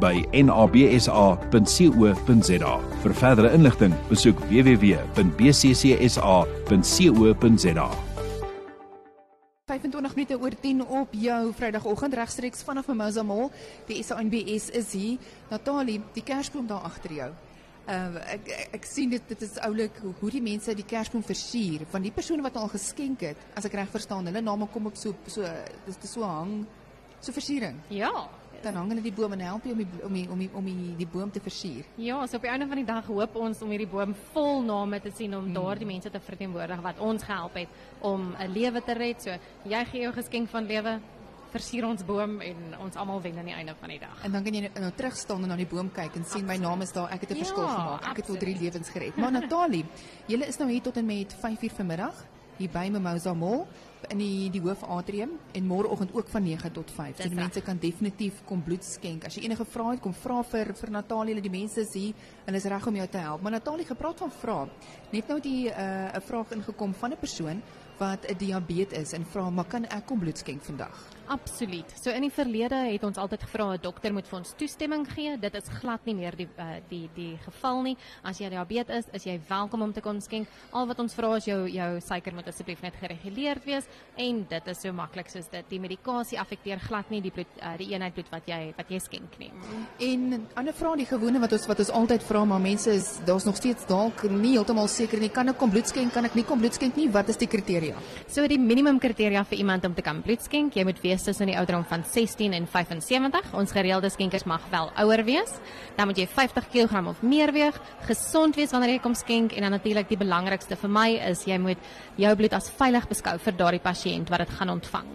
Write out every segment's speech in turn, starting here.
by nabsa.co.za. Vir verdere inligting, besoek www.bccsa.co.za. 25 minute oor 10 op jou Vrydagoggend regstreeks vanaf Mimosa Mall. Die SANBS is hier. Natalie, die Kersboom daar agter jou. Uh, ek, ek ek sien dit dit is oulik hoe, hoe die mense die Kersboom versier van die persone wat al geskenk het. As ek reg verstaan, hulle name kom op so so dis so hang so versiering. Ja. Dan hang hulle die boom en help jy om die om die om die, om die, die boom te versier. Ja, so op die einde van die dag hoop ons om hierdie boom vol name te sien om hmm. daardie mense te verteenwoordig wat ons gehelp het om 'n lewe te red. So jy gee jou geskenk van lewe, versier ons boom en ons almal wen aan die einde van die dag. En dan kan jy nou, nou terug staan en na die boom kyk en sien my naam is daar. Ek het 'n Ja, verskil gemaak. Ek het tot drie absoluut. lewens gered. Maar Natalie, julle is nou hier tot en met 5uur vanmiddag hier by Mimosa Mall in die die hoofatrium en môreoggend ook van 9 tot 5. So die mense kan definitief kom bloed skenk. As jy enige vrae het, kom vra vir vir Natalie. Hulle die mense is hier. Hulle is reg om jou te help. Maar Natalie, gepraat van vrae. Net nou die 'n uh, vraag ingekom van 'n persoon wat 'n diabetes is en vra, "Maar kan ek kom bloed skenk vandag?" Absoluut. So in die verlede het ons altyd gevra 'n dokter moet vir ons toestemming gee. Dit is glad nie meer die uh, die die geval nie. As jy diabetes is, is jy welkom om te kom skenk. Al wat ons vra is jou jou suiker moet asseblief net gereguleerd wees en dit is so maklik soos dit. Die medikasie affekteer glad nie die bloed uh, die eenheid bloed wat jy wat jy skenk nie. En ander vraag die gewone wat ons wat ons altyd vra, maar mense is daar's nog steeds dalk nie heeltemal seker nie. Kan ek kom bloed skenk? Kan ek nie kom bloed skenk nie? Wat is die kriteria? So die minimum kriteria vir iemand om te kan bloed skenk, jy moet wees tussen die ouderdom van 16 en 75. Ons gereelde skenkers mag wel ouer wees. Dan moet jy 50 kg of meer weeg, gesond wees wanneer jy kom skenk en dan natuurlik die belangrikste vir my is jy moet jou bloed as veilig beskou vir daardie pasiënt wat dit gaan ontvang.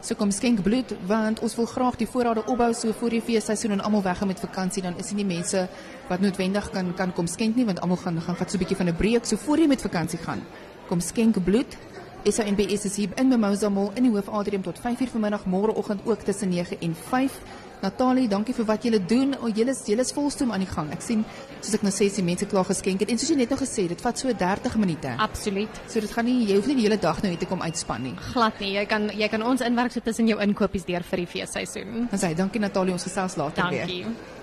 So kom skenk bloed want ons wil graag die voorrade opbou so voor die feesseisoen en almal weggaan met vakansie dan is dit nie mense wat noodwendig kan kan kom skenk nie want almal gaan gaan vat so 'n bietjie van 'n breek so voor jy met vakansie gaan. Kom skenk bloed. SANBS is hier in Mimosa Mall in die hoofatrium tot 5uur vanmiddag môreoggend ook tussen 9 en 5. Natalie, dankie vir wat julle doen. O, julle is julle is volstoom aan die gang. Ek sien soos ek nou sê, die mense klaar geskenk het en soos jy net nou gesê dit vat so 30 minute. Absoluut. So dit gaan nie jy hoef nie die hele dag nou hier te kom uitspan nie. Glad nie. Jy kan jy kan ons inwerk so tussen jou inkopies deur vir die feesseisoen. Dan sê dankie Natalie, ons gesels later weer. Dankie.